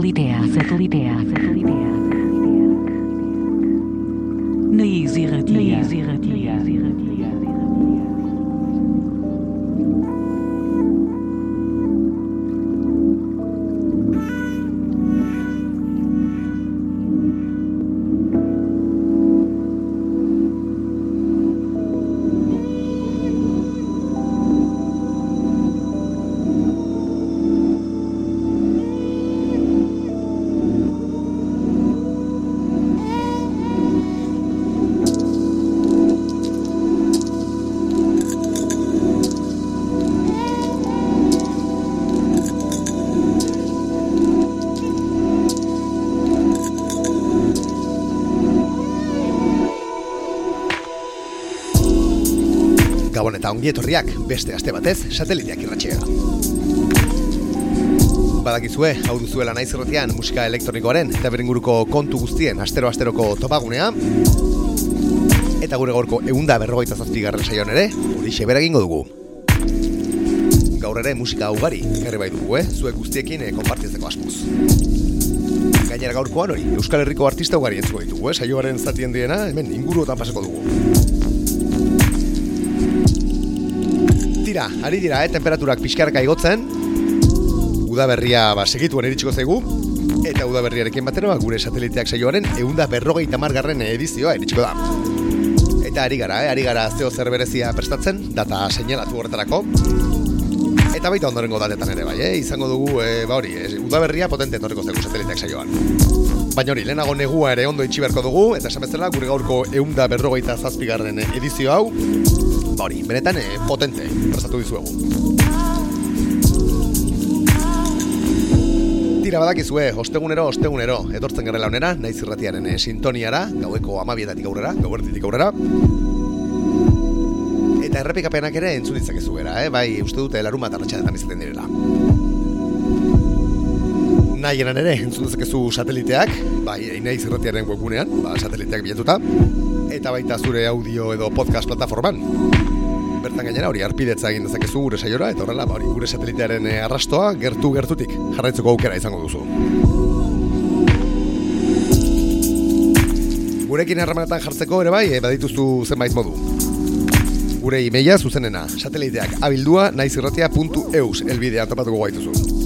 Satelitea, satelitea, satelitea. Eta ongi etorriak beste aste batez sateliteak irratxea. Badakizue, hau duzuela naiz erratian musika elektronikoaren eta berenguruko kontu guztien astero-asteroko topagunea. Eta gure gorko eunda berrogeita zazpigarren saioan ere, hori xebera egingo dugu. Gaur ere musika ugari, garri bai dugu, eh? zuek guztiekin eh, konpartitzeko asmoz. Gainera gaurkoan hori, Euskal Herriko artista ugari entzuko ditugu, eh? saioaren zatien diena, hemen inguruotan pasako dugu. Tira, ari dira, eh, temperaturak pixkarka igotzen. Udaberria ba, segituen iritsiko zaigu. Eta udaberriarekin batera ba, gure sateliteak saioaren eunda berrogeita margarren edizioa iritsiko da. Eta ari gara, eh, ari gara zeo zer berezia prestatzen, data seinalatu horretarako. Eta baita ondorengo datetan ere bai, eh? izango dugu, eh, ba hori, eh, udaberria potente etorriko zaigu sateliteak saioan. Baina hori, lehenago negua ere ondo itxi beharko dugu, eta esan bezala gure gaurko eunda berrogeita zazpigarren edizio hau, ba hori, benetan eh, potente, prestatu dizuegu. Tira badakizue, ostegunero, ostegunero, etortzen garela honera, naiz irratiaren eh, sintoniara, gaueko amabietatik aurrera, gauertitik aurrera. Eta errepikapenak ere entzun ditzakezu era, eh? bai, uste dute larun bat arratxanetan izaten direla. Nahi eran ere, entzun dezakezu sateliteak, bai, naiz irratiaren webgunean, ba, sateliteak bilatuta, eta baita zure audio edo podcast plataforman. Bertan gainera hori arpidetza egin dezakezu gure saiora eta horrela ba, hori gure satelitearen eh, arrastoa gertu gertutik jarraitzeko aukera izango duzu. Gurekin harremanetan jartzeko ere bai, eh, badituzu zenbait modu. Gure e-maila zuzenena, sateliteak abildua naizirratia.eus elbidean topatuko gaituzu.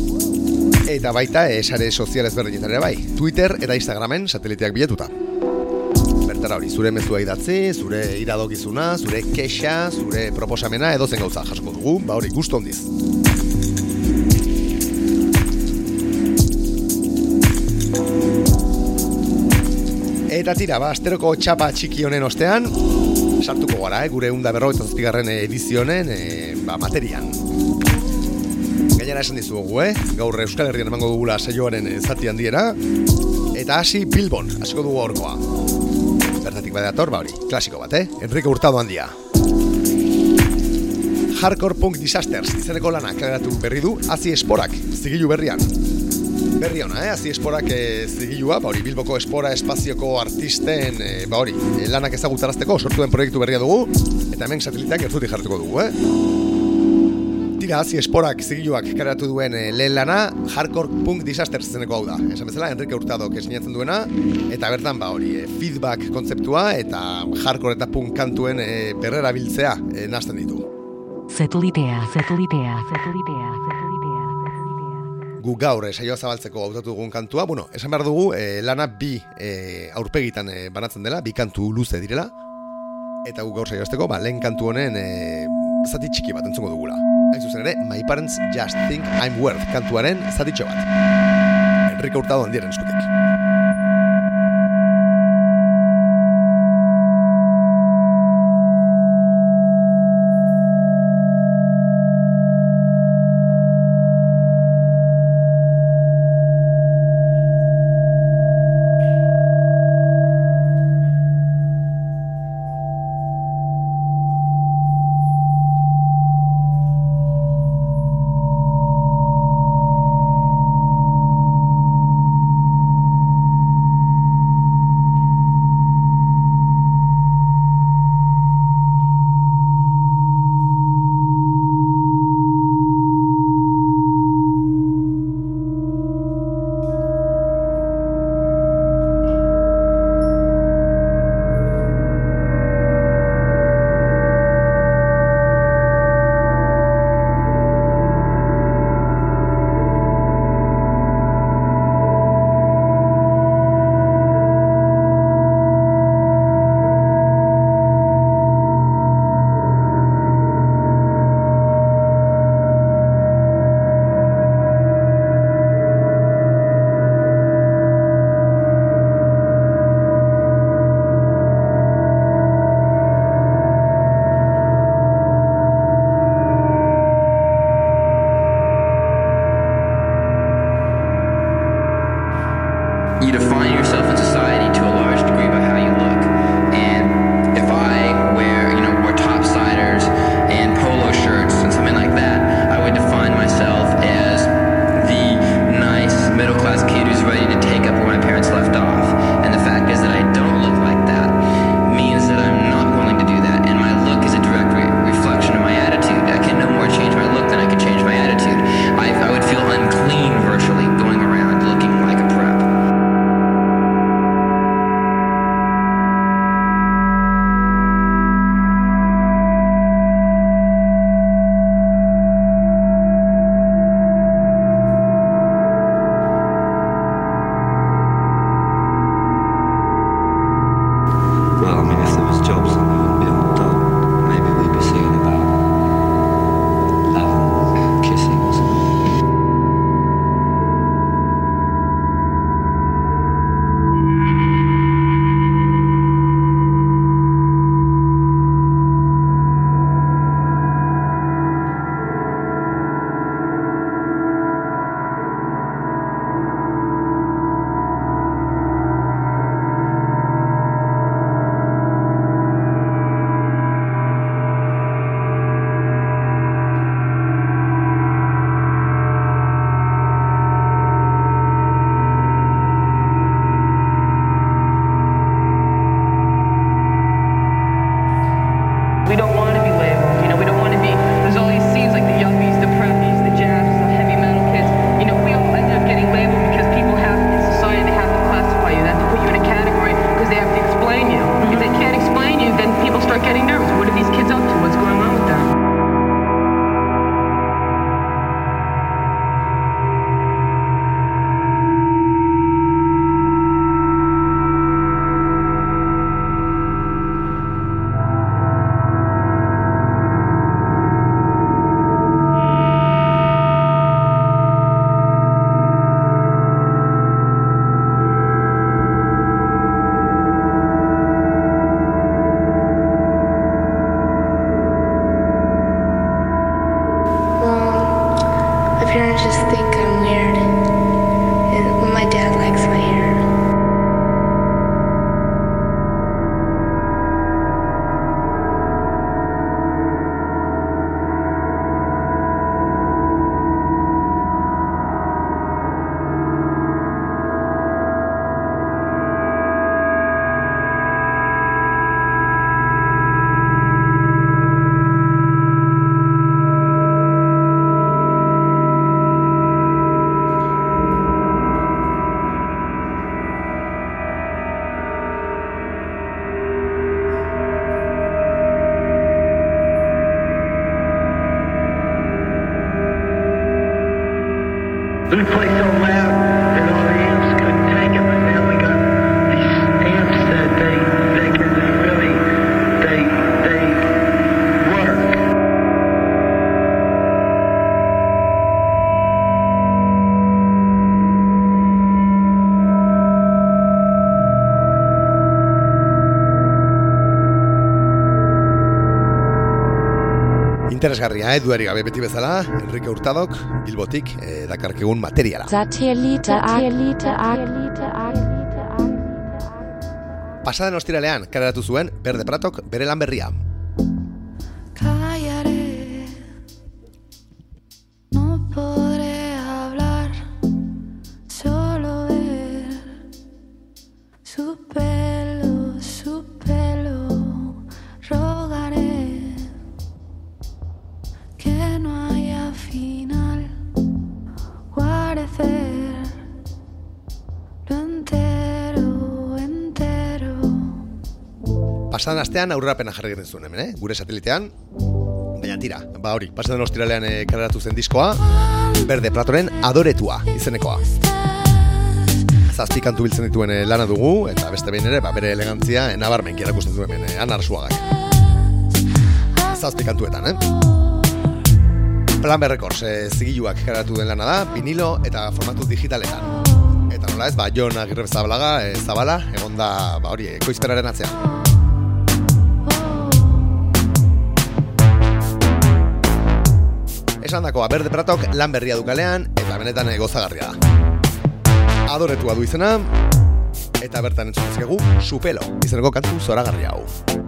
Eta baita esare sozial ezberdinetan ere bai, Twitter eta Instagramen sateliteak bilatuta bertara hori, zure mezua idatzi, zure iradokizuna, zure kexa, zure proposamena edo zen gauza jasko dugu, ba hori gustu ondiz. Eta tira, ba, asteroko txapa txiki honen ostean, sartuko gara, eh, gure unda berrogeita zazpigarren edizionen, eh, ba, materian. Gainera esan dizugu, eh? gaur Euskal Herrian emango dugula saioaren zati handiera, eta hasi Bilbon, hasiko dugu horkoa bertatik badator, ba hori, klasiko bat, eh? Enrique Hurtado handia. Hardcore Punk Disasters izeneko lana kaleratu berri du Azi Esporak, zigilu berrian. Berri ona, eh? Azi Esporak e, zigilua, ba hori, Bilboko Espora espazioko artisten, e, ba hori, e, lanak ezagutarazteko sortuen proiektu berria dugu, eta hemen sateliteak erzutik jartuko dugu, eh? Tira, hazi esporak zigiluak karatu duen e, lehen lana Hardcore Punk Disaster zeneko hau da. Esan bezala, Enrique Hurtado kesinatzen duena, eta bertan ba hori, e, feedback kontzeptua eta hardcore eta punk kantuen e, berrera biltzea e, nazten ditu. Satelitea, satelitea, satelitea, satelitea. Gu gaur saioa zabaltzeko hautatu dugun kantua, bueno, esan behar dugu e, lana bi e, aurpegitan e, banatzen dela, bi kantu luze direla, eta gu gaur saioazteko, ba, lehen kantu honen e, zati txiki bat entzungo dugula. Hain zuzen ere, My Parents Just Think I'm Worth kantuaren zatitxo bat. Enrique Hurtado handiaren eskutik. Interesgarria, eh, duari gabe beti bezala, Enrique Hurtadok, Bilbotik, eh, dakarkegun materiala. Zatielita, zatielita, zatielita, Pasaden ostiralean, kareratu zuen, Berde Pratok bere lan berria. pasadan astean aurrerapena jarri geren zuen hemen, eh? gure satelitean. Baina tira, ba hori, pasadan ostiralean eh, kareratu zen diskoa, Berde Platoren adoretua izenekoa. Zazpi kantu biltzen dituen eh, lana dugu, eta beste behin ere, ba, bere elegantzia eh, nabarmen kierakusten duen hemen, eh, anarsuagak. Zazpi kantuetan, eh? Plan Records e, zigiluak karatu den lana da, vinilo eta formatu digitaletan. Eta nola ez, ba, Jon Agirre Zabalaga, e, Zabala, egon da, ba, hori, ekoizperaren atzean. esandako berde Pratok lan berria dukalean eta benetan eh, gozagarria da. Adoretua du izena eta bertan entzutzegu Supelo izeneko kantu zoragarria hau.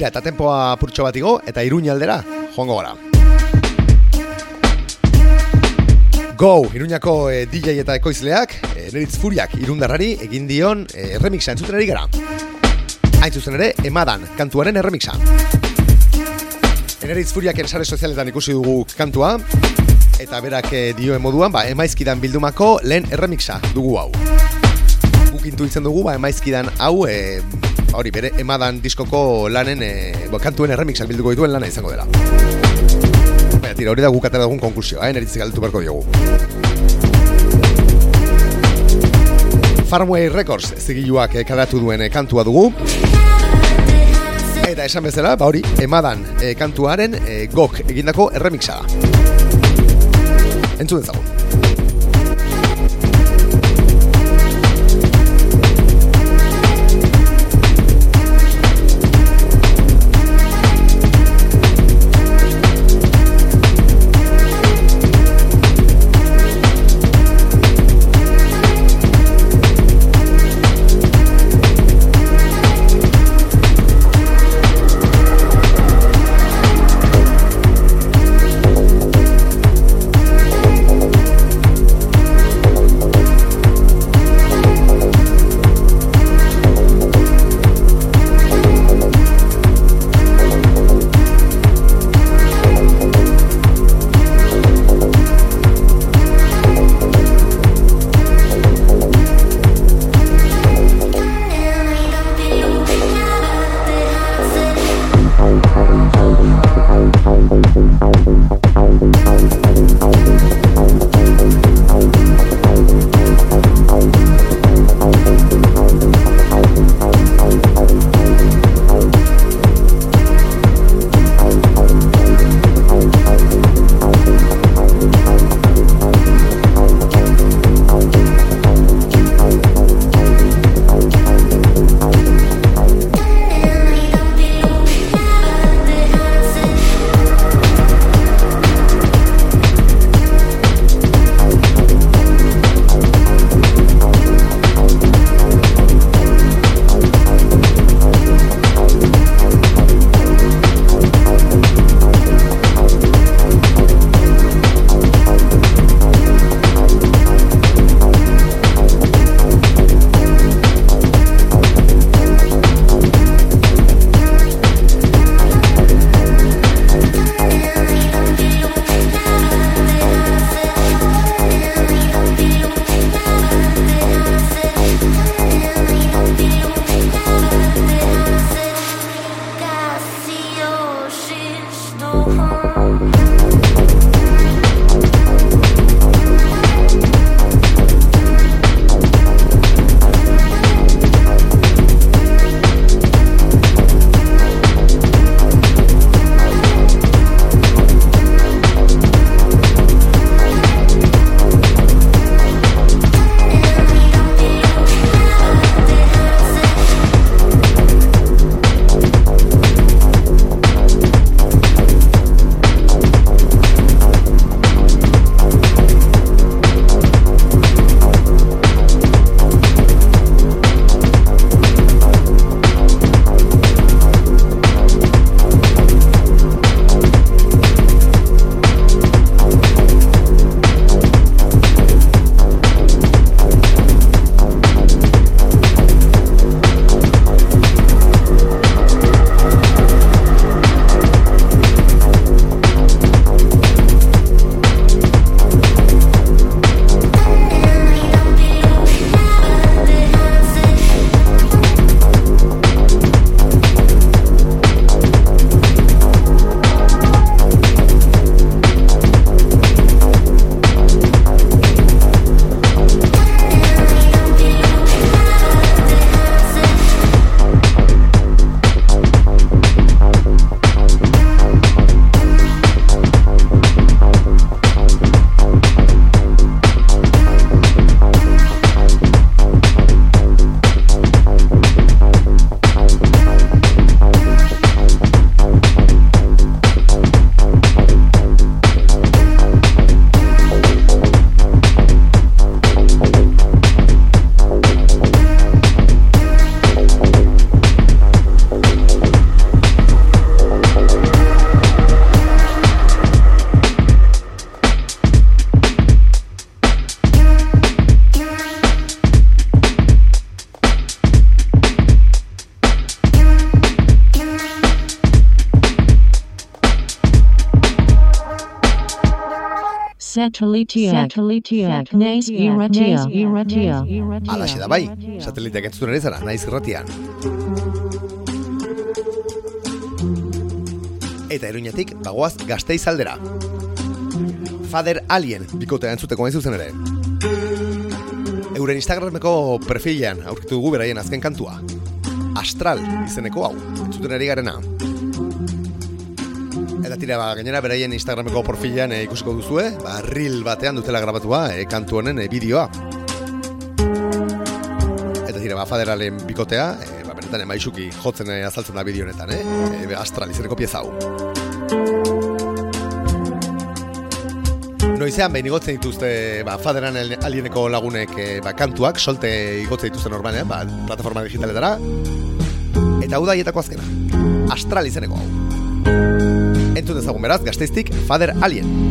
Tira, eta tempoa purtxo bat igo, eta iruña aldera, joango gara. Go, Iruñako eh, DJ eta ekoizleak, eh, Neritz Furiak irundarrari egin dion eh, remixa entzuten ari gara. Hain zuzen ere, emadan, kantuaren erremixa. Neritz Furiak sare sozialetan ikusi dugu kantua, eta berak dioen moduan, ba, emaizkidan bildumako lehen erremixa dugu hau. Guk intuitzen dugu, ba, emaizkidan hau, e, hori, bere emadan diskoko lanen, e, bo, kantuen erremixak bilduko dituen lana izango dela. Baina, tira, hori da guk atera dugun konkursioa, eh, neritzik galdetu beharko diogu. Farmway Records zigiluak eh, kaleratu duen eh, kantua dugu. Eta esan bezala, ba hori, emadan eh, kantuaren eh, gok egindako erremixa da. Entzun dezagun. Satelitiak. Satelitiak. Naiz irratia. Irratia. Alaxe da bai, sateliteak entzuten ari zara, naiz irratian. Eta eruñetik bagoaz gazteiz aldera. Father Alien bikotea entzuteko nahi zuzen ere. Euren Instagrameko profilean aurkitu dugu beraien azken kantua. Astral izeneko hau, entzuten ari garena. Tira, ba, gainera beraien Instagrameko profilean eh, ikusiko duzue, ba, reel batean dutela grabatua, eh, kantu honen eh, bideoa. Eta tira, ba, faderalen bikotea, e, ba, benetan emaixuki jotzen eh, azaltzen da bideo honetan, eh? E, astral izeneko pieza hau. Noizean behin igotzen dituzte ba, faderan alieneko lagunek e, ba, kantuak, solte igotzen dituzte normalean, ba, plataforma digitaletara. Eta hau da azkena. Astral izeneko hau. Entzun dezagun beraz, gazteiztik, Father Alien.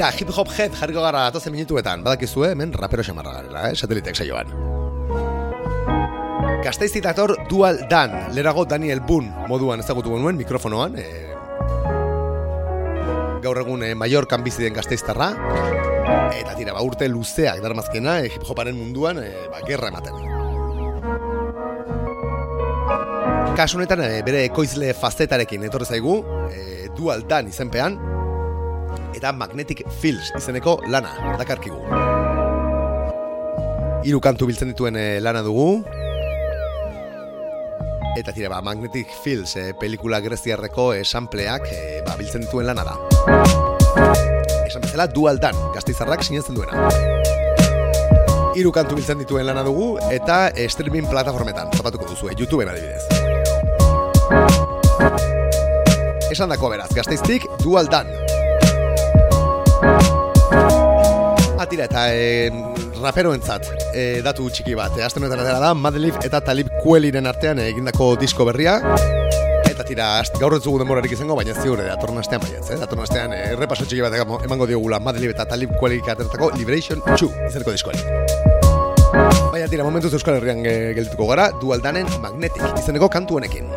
Tira, hip hop head jarriko gara atozen minutuetan, badakizue hemen rapero xamarra garela, eh? sateliteak saioan. Gazteiz dator Dual Dan, lerago Daniel Boone moduan ezagutu genuen mikrofonoan, e, gaur egun e, Mallorcan bizi den gazteiztarra, eta tira, ba, urte luzeak darmazkena e, hip hoparen munduan, e, ba, gerra ematen. Kasu honetan e, bere ekoizle fazetarekin etorri zaigu, e, dual dan izenpean, eta Magnetic Fields izeneko lana, dakarkigu. Hiru kantu biltzen dituen e, lana dugu, eta tira, ba, Magnetic Fields e, pelikula greziarreko esampleak e, ba, biltzen dituen lana da. Esan bezala, dual dan, gazteizarrak sinetzen duena. Hiru kantu biltzen dituen lana dugu, eta e, streaming plataformetan, topatuko duzu, YouTubeen adibidez. Esan dako beraz, gazteiztik dual dan. Atira eta e, raperoentzat e, datu txiki bat. E, Aste honetan da, Madlib eta Talib Kueliren artean egindako disko berria. Eta tira, gaur ez dugu denborarik izango, baina ziur, datorren astean baietz, eh? datorren astean e, repaso txiki bat emango diogula Madlib eta Talib Kuelik ateratako Liberation 2 izeneko diskoari. Baina tira, momentuz Euskal Herrian e, geldituko gara, Dualdanen Magnetic izeneko kantu honekin.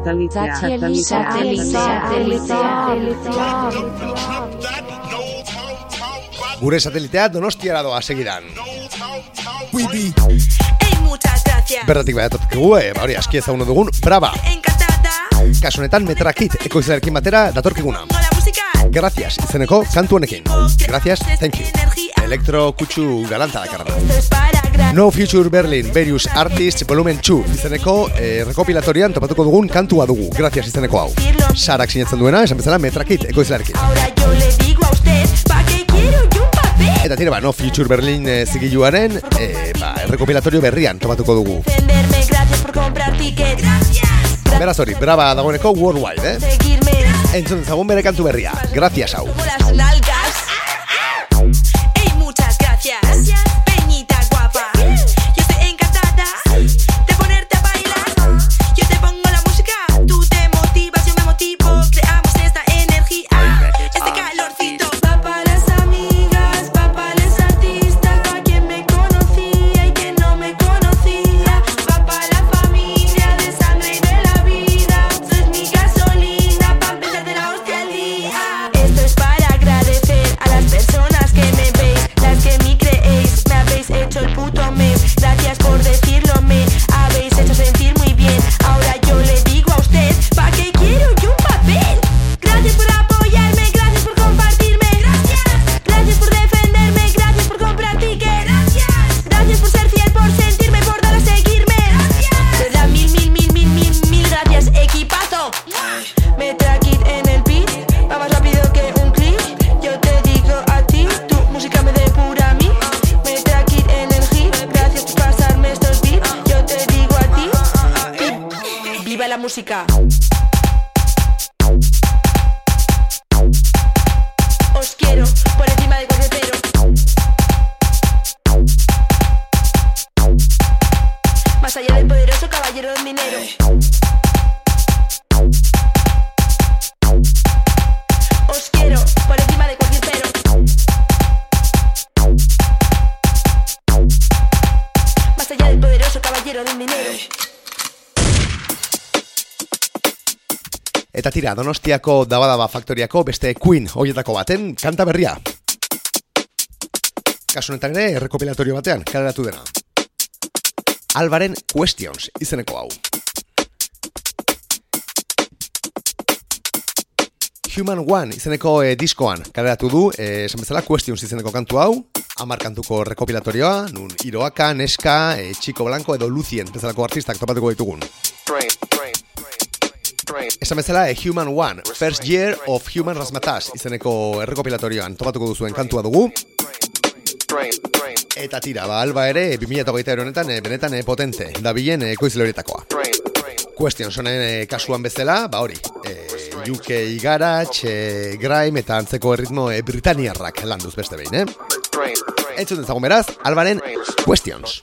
Knows how, how, Gure satelitea donostiara doa segidan. Ey, muchas gracias. Bertatik badatok egu, e, ba hori, aski ezaguno dugun, braba. Encantada. Kasu honetan metrakit ekoizlerekin batera datorkiguna. Gracias, izeneko kantu honekin. Gracias, thank you. Elektro kutsu galanta dakarra. No Future Berlin, Various Artists Volumen 2 izeneko eh, rekopilatorian topatuko dugun kantua dugu. Gracias izeneko hau. Sarak sinetzen duena, esan bezala metrakit ekoizlerekin. Ahora yo le digo a usted, ¿pa' qué quiero yo un papel? Eta tira, ba, No Future Berlin eh, zigiluaren eh, ba, rekopilatorio berrian topatuko dugu. Beraz hori, braba dagoeneko worldwide, eh? Entzun dezagun bere kantu berria. Gracias hau. Tira, Donostiako Dabadaba Faktoriako beste Queen hoietako baten kanta berria. Kasu honetan ere, errekopilatorio batean, kaleratu dena. Albaren Questions izeneko hau. Human One izeneko eh, diskoan kaleratu du, eh, esan bezala Questions izeneko kantu hau, amar kantuko rekopilatorioa, nun Iroaka, Neska, eh, Chico Blanco edo Lucien bezalako artistak topatuko ditugun. Esan bezala, eh, Human One, First Year of Human Razmataz izeneko errekopilatorioan topatuko duzuen kantua dugu. Eta tira, ba, alba ere, 2008 honetan, eh, benetan eh, potente, da bilen ekoizle horietakoa. Question sonen kasuan bezala, ba hori, eh, UK garage, eh, grime eta antzeko erritmo eh, britaniarrak landuz beste behin, eh? Entzuten zagun beraz, albaren Questions.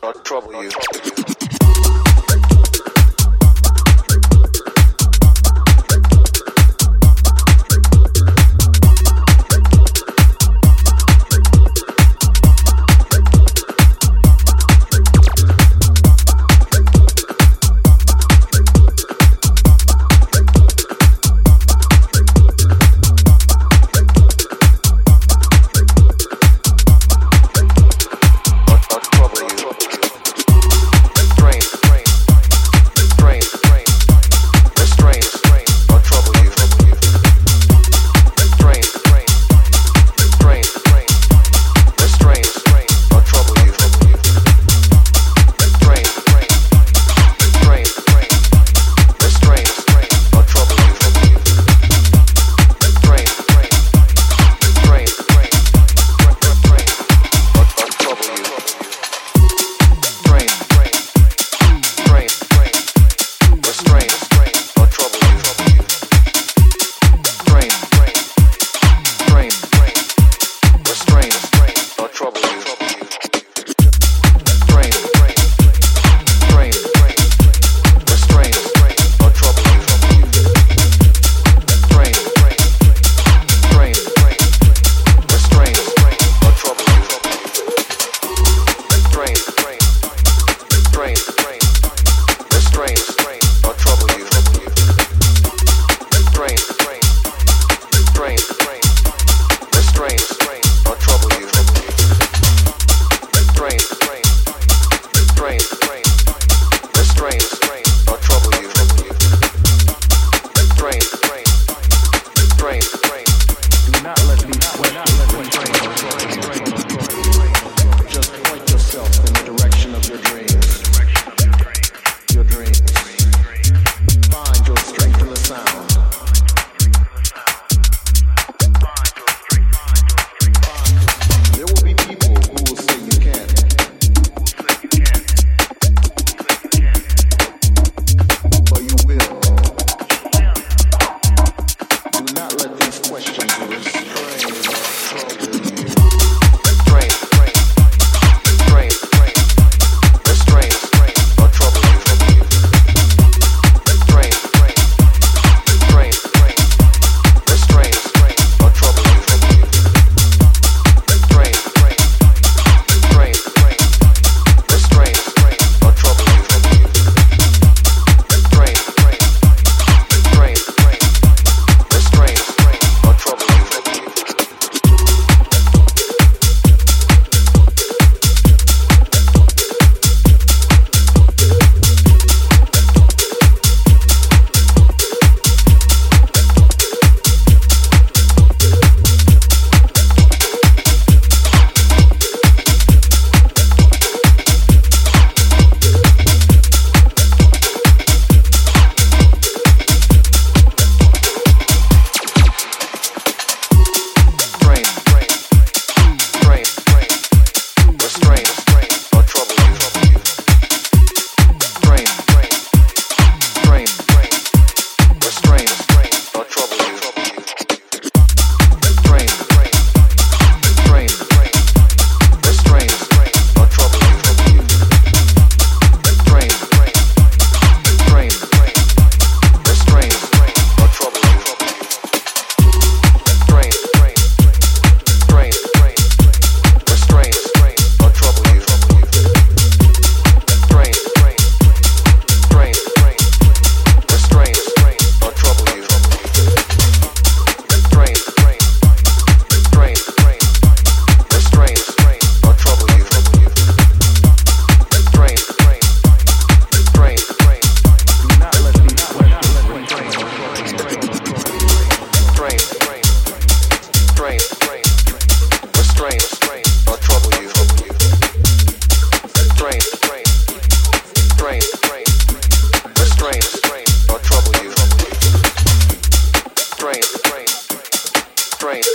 Restraint,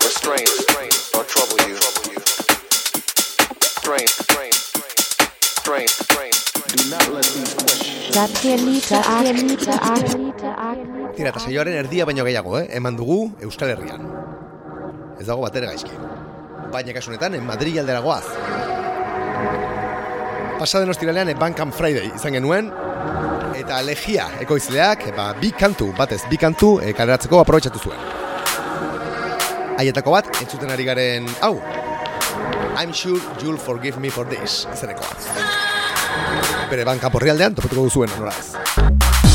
restraint, restraint, don't trouble you. Do not let these questions. Zapienita, akienita, akienita, akienita. Tira, eta saioaren erdia baino gehiago, eh? Eman dugu Euskal Herrian. Ez dago batera gaizki. Baina kasunetan, en Madrid aldera goaz. Pasaden ostiralean, bankan Friday izan genuen, eta legia ekoizleak, ba, bi kantu, batez, bi kantu e, kaleratzeko aprobetsatu zuen. Haietako bat, entzuten ari garen, hau, I'm sure you'll forgive me for this, izanekoa. Bere Bandcamp horrialdean, topatuko duzuen, nola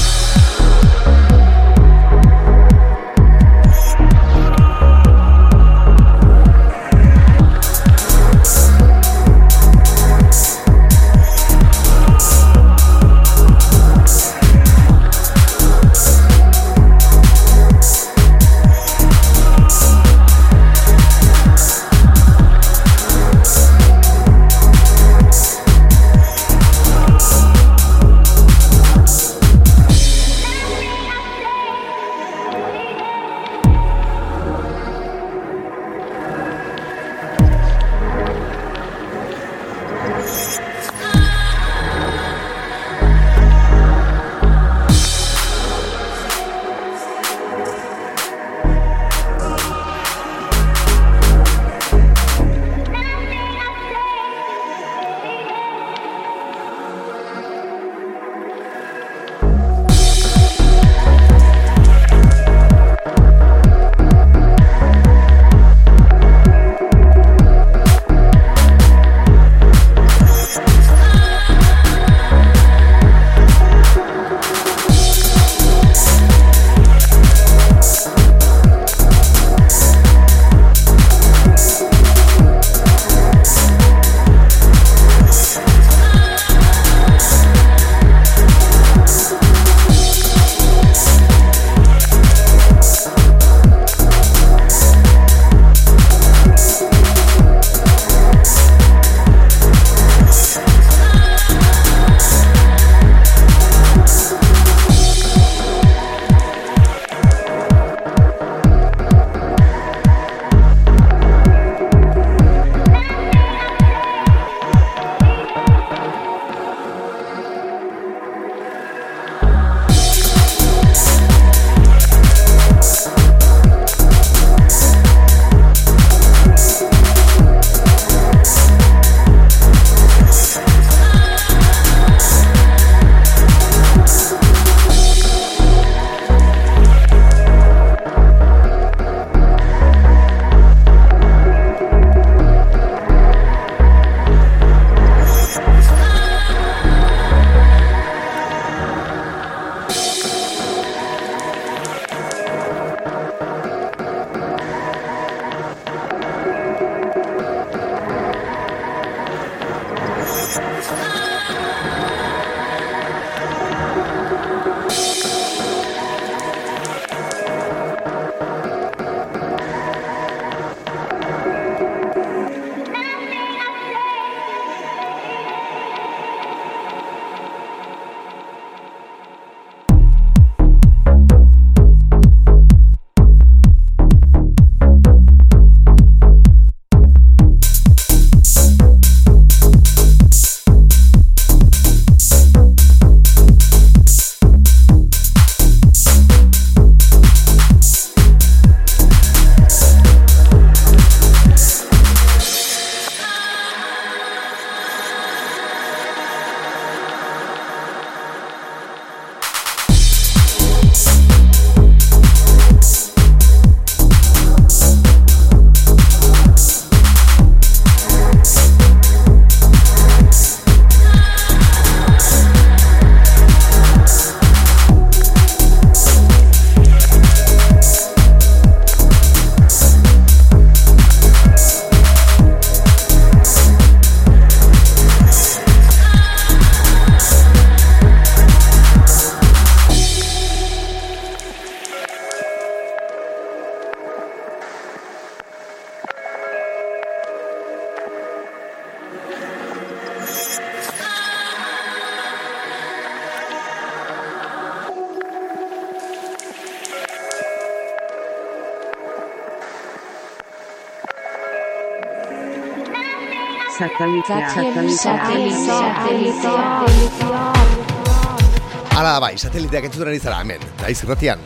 Hala bai, sateliteak entzuten ari zara hemen, naiz irratian.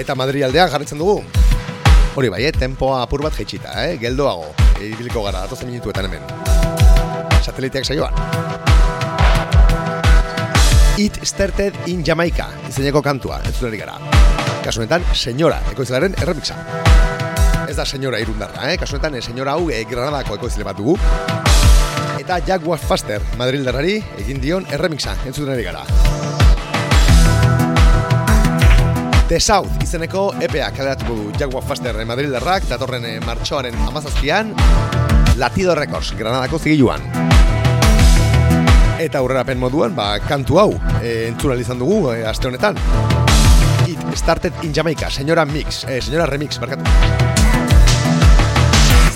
Eta Madri aldean jarritzen dugu. Hori bai, eh, tempoa apur bat jaitsita, eh? geldoago, ibiliko gara, datozen minutuetan hemen. Sateliteak saioan. It Started in Jamaica, izeneko kantua, entzuten ari gara. Kasunetan, senyora, ekoizlearen erremixa. Ez da senyora irundarra, eh? kasunetan, eh, senyora hau eh, Granadako ekoizle bat dugu. Eta Was Faster, Madrildarrari, egin dion erremixa, entzuten ari gara. The South izeneko EPA kaleratuko du Was Faster eh, Madrildarrak, datorren eh, martxoaren amazazpian, Latido Records, Granadako zigiluan. Eta aurrerapen moduan, ba, kantu hau, e, entzuna izan dugu, e, aste honetan. It started in Jamaica, senyora mix, e, senyora remix, barkatu.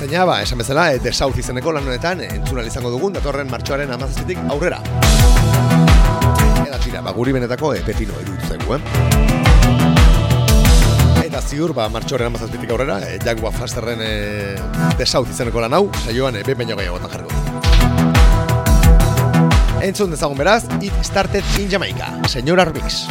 Zeina, ba, esan bezala, e, The South izeneko lan honetan, e, entzuna izango dugun, datorren martxoaren amazazitik aurrera. Eta tira, ba, guri benetako e, pepino iruditu zaigu, eh? Eta ziur, ba, martxoaren amazazpitik aurrera, e, Jack Fasterren e, The South izeneko lan hau, saioan, e, behin gehiagotan jarriko. Entzun dezagun beraz, It Started in Jamaica, Señora Remix.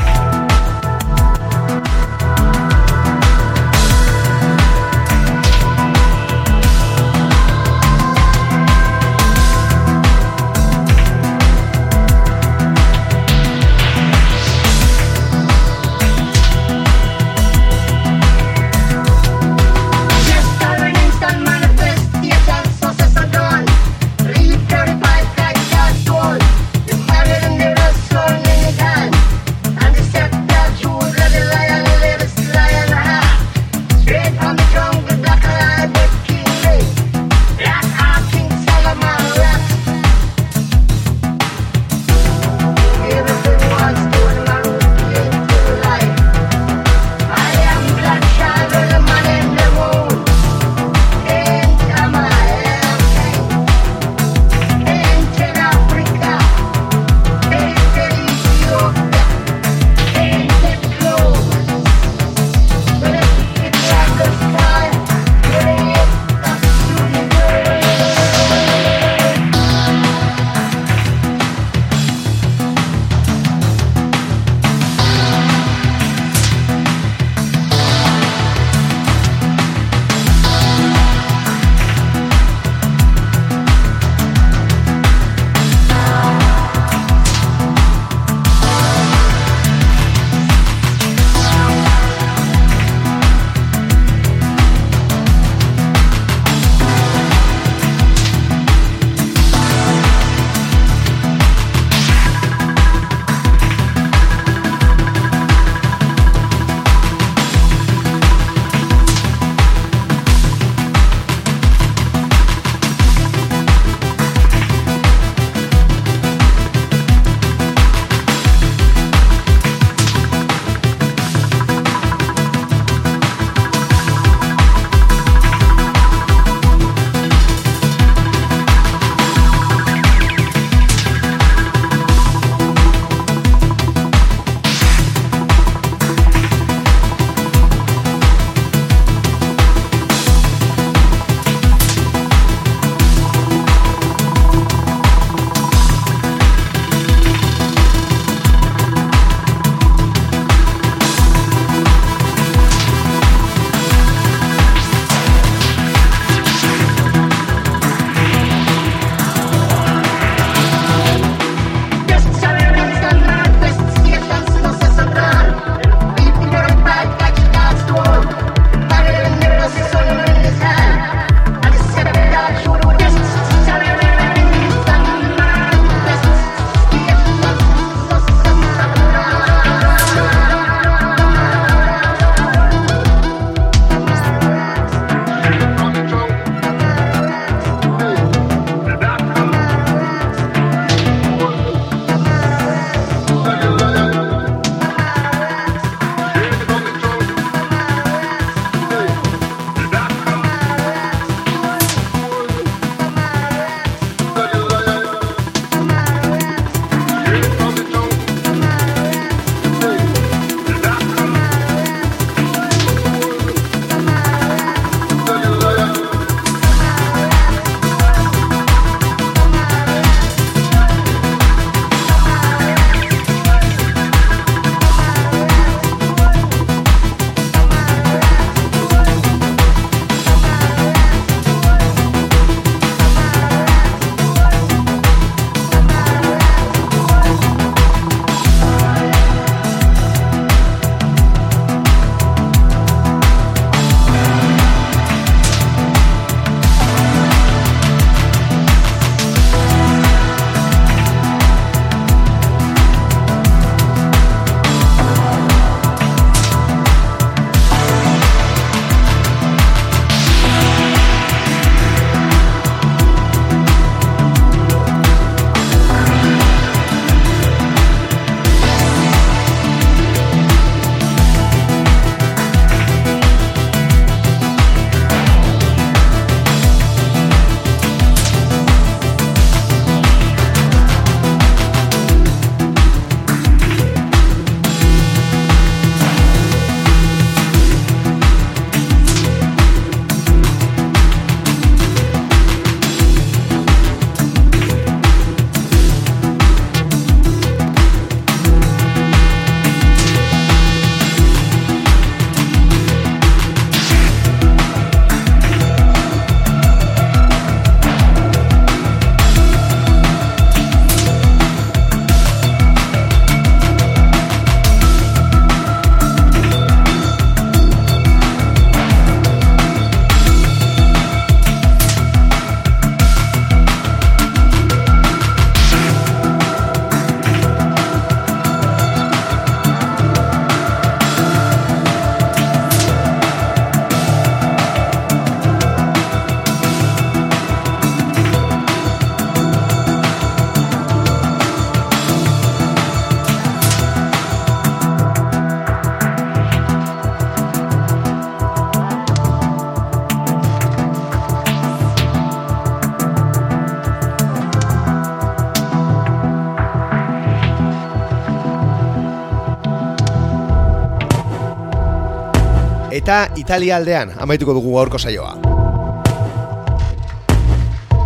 Eta Italia aldean amaituko dugu gaurko saioa.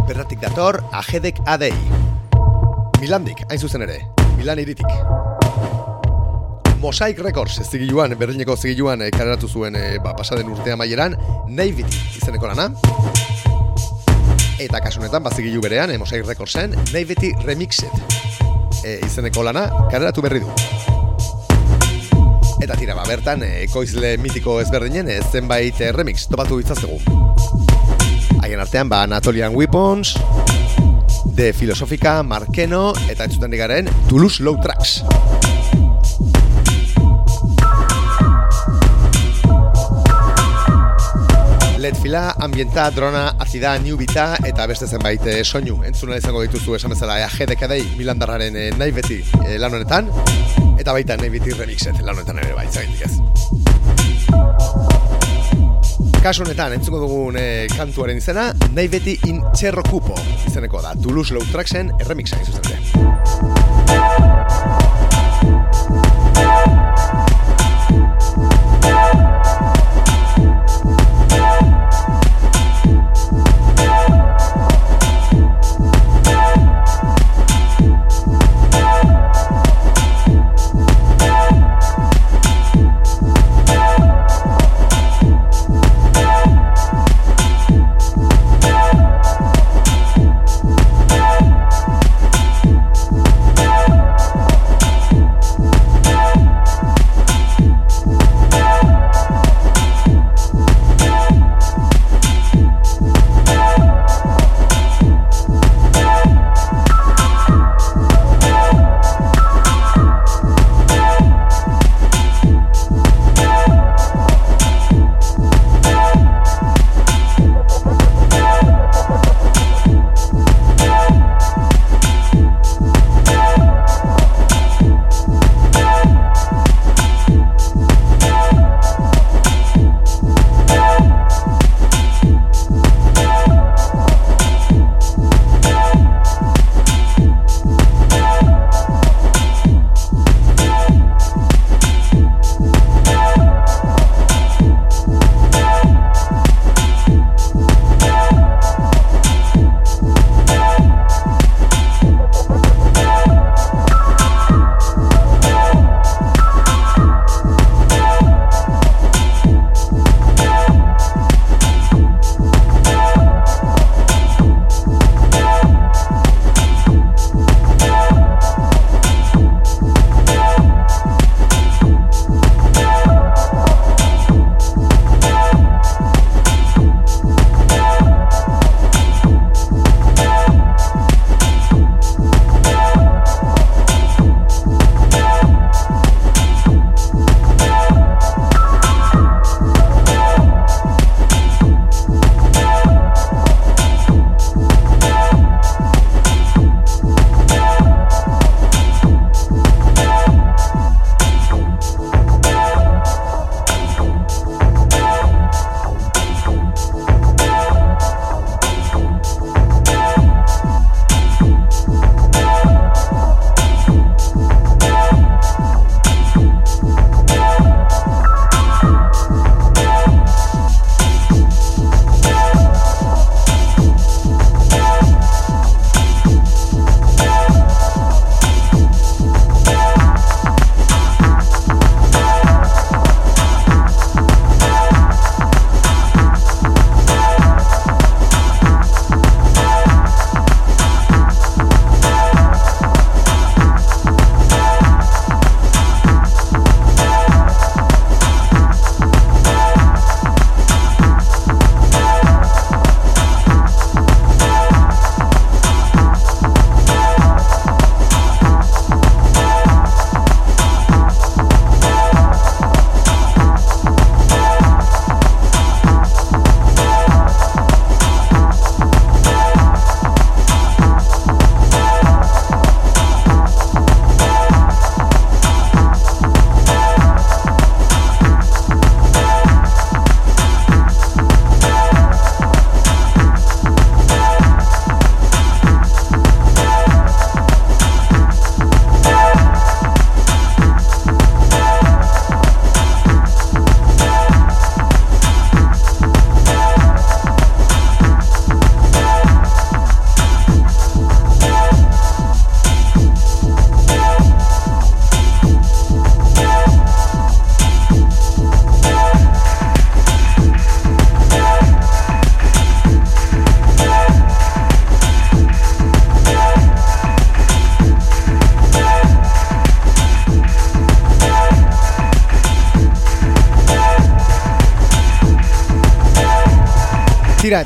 Bertatik dator Ajedek Adei. Milandik, hain zuzen ere. Milan iritik. Mosaic Records zigiluan, Berlineko zigiluan e, kaleratu zuen e, ba, pasaden urtea maieran, Naivity izeneko lana. Eta kasunetan, bazigilu berean, e, Mosaic Recordsen, Naivity Remixed e, izeneko lana kaleratu berri du. Eta tira, ba, bertan, e, ekoizle mitiko ezberdinen e, zenbait e, remix topatu ditzaztegu. Haien artean, ba, Anatolian Weapons, The Filosofika, Markeno, eta entzuten digaren Toulouse Low Tracks. Led fila, ambienta, drona, azida, new bita eta beste zenbait e, soinu. Entzuna izango dituzu esan bezala EAG Milandarraren e, nahi beti e, lan honetan. Eta baita nahi beti remixet lan honetan ere bai, zaitik ez. Kasu honetan, entzuko dugun e, kantuaren izena, nahi beti in txerro kupo izeneko da. Toulouse Low Tracksen erremixa izan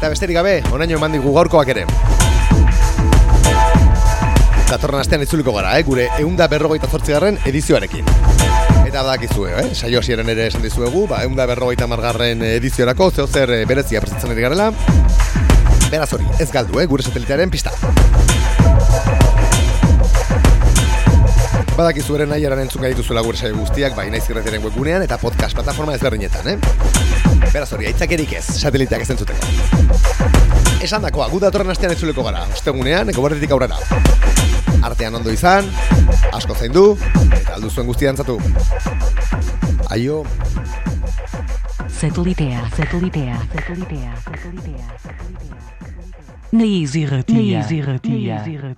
eta besterik gabe, onaino eman digu gaurkoak ere. Datorren astean itzuliko gara, eh? gure eunda berrogeita zortzigarren edizioarekin. Eta badakizue, eh? saio hasieren ere esan dizuegu, ba, eunda berrogeita margarren ediziorako, zeo zer eh, berezia prestatzen ari garela. Beraz hori, ez galdu, eh? gure satelitearen pista. Badakizu ere nahi eran entzun gaituzuela gure saio guztiak, bai naiz irretiaren webgunean eta podcast plataforma ezberdinetan, eh? Beraz hori, aitzakerik ez, sateliteak ez entzuteko. Esan dakoa, gu datorren astean entzuleko gara, ostegunean, egoberdetik aurrera. Artean ondo izan, asko zaindu, eta aldu zuen guztia antzatu. Aio, Satelitea, satelitea, satelitea, satelitea, satelitea. Naiz irratia, naiz irratia, naiz irratia.